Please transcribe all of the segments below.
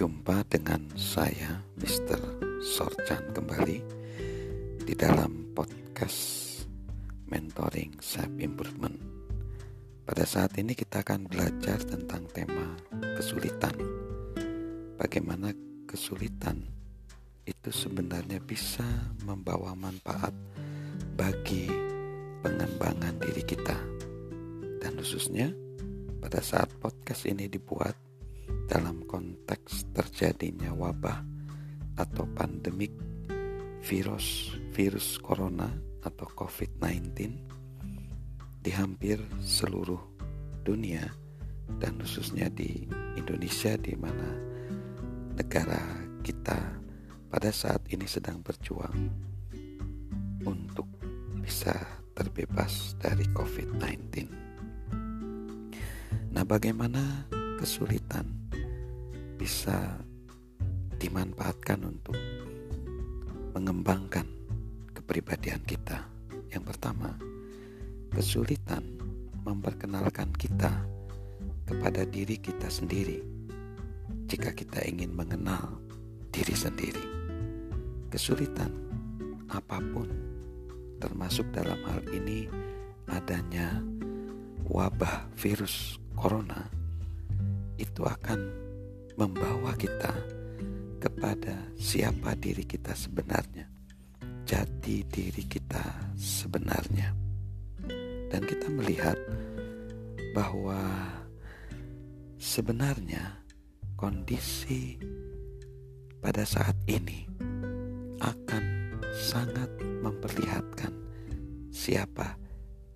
Jumpa dengan saya Mr. Sorchan kembali di dalam podcast Mentoring Self Improvement. Pada saat ini kita akan belajar tentang tema kesulitan. Bagaimana kesulitan itu sebenarnya bisa membawa manfaat bagi pengembangan diri kita. Dan khususnya pada saat podcast ini dibuat dalam konteks terjadinya wabah atau pandemik virus virus corona atau COVID-19 di hampir seluruh dunia dan khususnya di Indonesia di mana negara kita pada saat ini sedang berjuang untuk bisa terbebas dari COVID-19. Nah, bagaimana kesulitan bisa dimanfaatkan untuk mengembangkan kepribadian kita? Yang pertama, kesulitan memperkenalkan kita kepada diri kita sendiri. Jika kita ingin mengenal diri sendiri, kesulitan apa pun, termasuk dalam hal ini adanya wabah virus corona itu akan membawa kita kepada siapa diri kita sebenarnya, jati diri kita sebenarnya, dan kita melihat bahwa sebenarnya kondisi pada saat ini akan sangat memperlihatkan siapa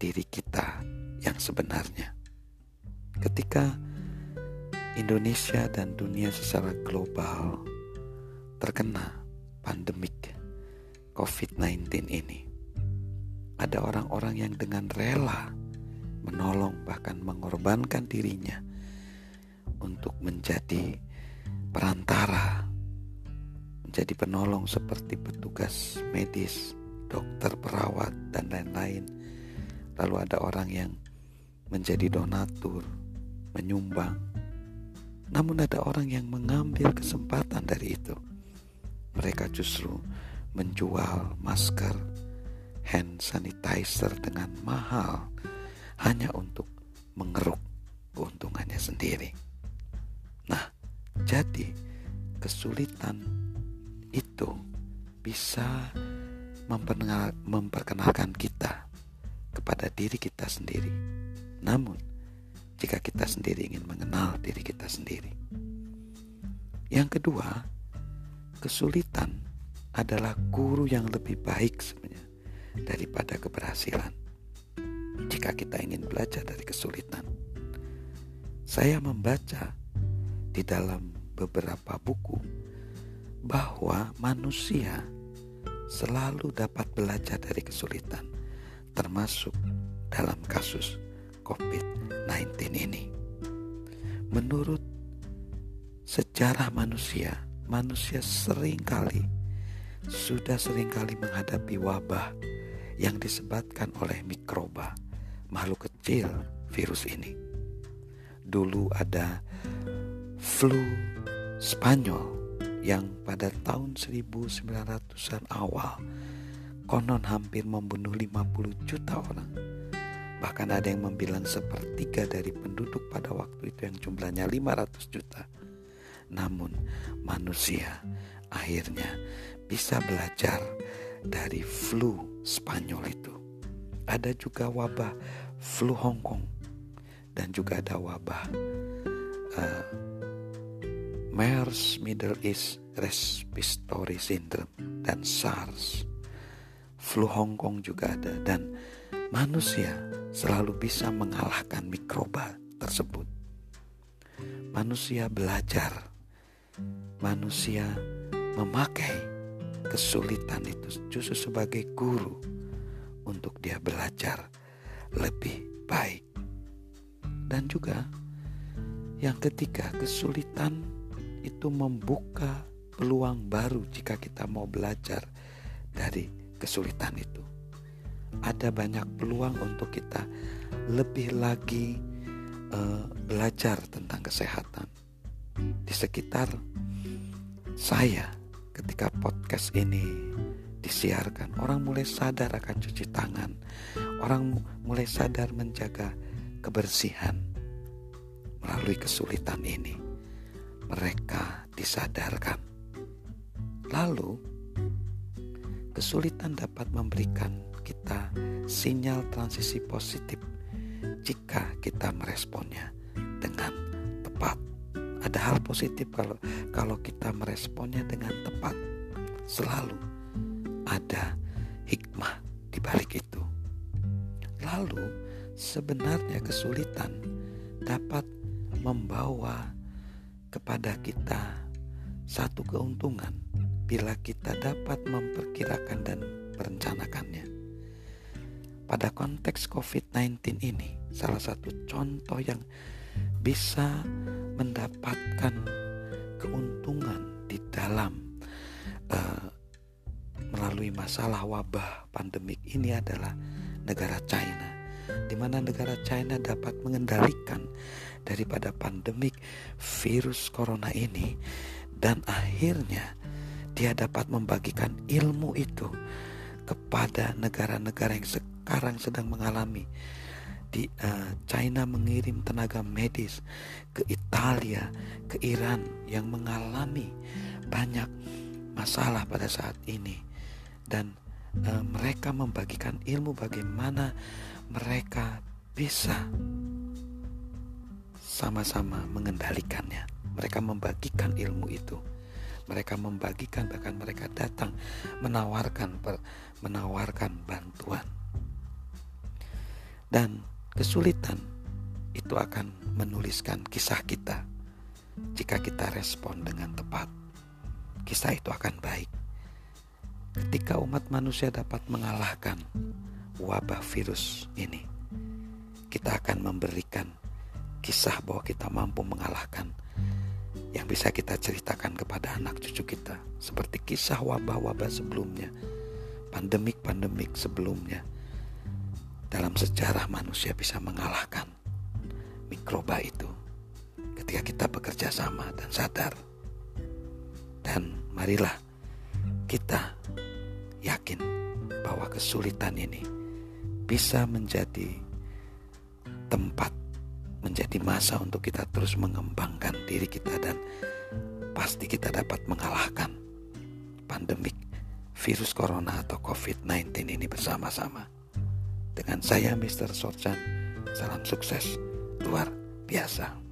diri kita yang sebenarnya. Ketika Indonesia dan dunia secara global terkena pandemik COVID-19 ini. Ada orang-orang yang dengan rela menolong bahkan mengorbankan dirinya untuk menjadi perantara, menjadi penolong seperti petugas medis, dokter, perawat, dan lain-lain. Lalu ada orang yang menjadi donatur, menyumbang. Namun ada orang yang mengambil kesempatan dari itu. Mereka justru menjual masker, hand sanitizer dengan mahal hanya untuk mengeruk keuntungannya sendiri. Nah, jadi kesulitan itu bisa memperkenalkan kita kepada diri kita sendiri. Namun, jika kita sendiri ingin mengenal diri kita sendiri. Yang kedua, kesulitan adalah guru yang lebih baik sebenarnya daripada keberhasilan. Jika kita ingin belajar dari kesulitan, saya membaca di dalam beberapa buku bahwa manusia selalu dapat belajar dari kesulitan, termasuk dalam kasus COVID-19 ini. Menurut sejarah manusia, manusia sering kali sudah sering kali menghadapi wabah yang disebabkan oleh mikroba, makhluk kecil virus ini. Dulu ada flu Spanyol yang pada tahun 1900-an awal konon hampir membunuh 50 juta orang Bahkan ada yang membilang sepertiga dari penduduk pada waktu itu yang jumlahnya 500 juta. Namun manusia akhirnya bisa belajar dari flu Spanyol itu. Ada juga wabah flu Hong Kong dan juga ada wabah uh, MERS Middle East Respiratory Syndrome dan SARS. Flu Hong Kong juga ada dan manusia selalu bisa mengalahkan mikroba tersebut. Manusia belajar, manusia memakai kesulitan itu justru sebagai guru untuk dia belajar lebih baik. Dan juga yang ketiga, kesulitan itu membuka peluang baru jika kita mau belajar dari kesulitan itu ada banyak peluang untuk kita lebih lagi uh, belajar tentang kesehatan di sekitar saya ketika podcast ini disiarkan, orang mulai sadar akan cuci tangan, orang mulai sadar menjaga kebersihan melalui kesulitan ini. Mereka disadarkan. Lalu, kesulitan dapat memberikan kita sinyal transisi positif jika kita meresponnya dengan tepat. Ada hal positif kalau kalau kita meresponnya dengan tepat. Selalu ada hikmah di balik itu. Lalu sebenarnya kesulitan dapat membawa kepada kita satu keuntungan bila kita dapat memperkirakan dan merencanakannya. Pada konteks COVID-19 ini, salah satu contoh yang bisa mendapatkan keuntungan di dalam uh, melalui masalah wabah pandemik ini adalah negara China, di mana negara China dapat mengendalikan daripada pandemik virus corona ini, dan akhirnya dia dapat membagikan ilmu itu kepada negara-negara yang sekarang sedang mengalami di uh, China mengirim tenaga medis ke Italia, ke Iran yang mengalami banyak masalah pada saat ini dan uh, mereka membagikan ilmu bagaimana mereka bisa sama-sama mengendalikannya. Mereka membagikan ilmu itu. Mereka membagikan bahkan mereka datang menawarkan menawarkan bantuan dan kesulitan itu akan menuliskan kisah kita. Jika kita respon dengan tepat, kisah itu akan baik. Ketika umat manusia dapat mengalahkan wabah virus ini, kita akan memberikan kisah bahwa kita mampu mengalahkan yang bisa kita ceritakan kepada anak cucu kita, seperti kisah wabah-wabah sebelumnya, pandemik-pandemik sebelumnya, dalam sejarah manusia bisa mengalahkan mikroba itu ketika kita bekerja sama dan sadar. Dan marilah kita yakin bahwa kesulitan ini bisa menjadi tempat, menjadi masa untuk kita terus mengembangkan diri kita dan pasti kita dapat mengalahkan pandemik virus corona atau COVID-19 ini bersama-sama. Dengan saya Mr. Sorchan, salam sukses luar biasa.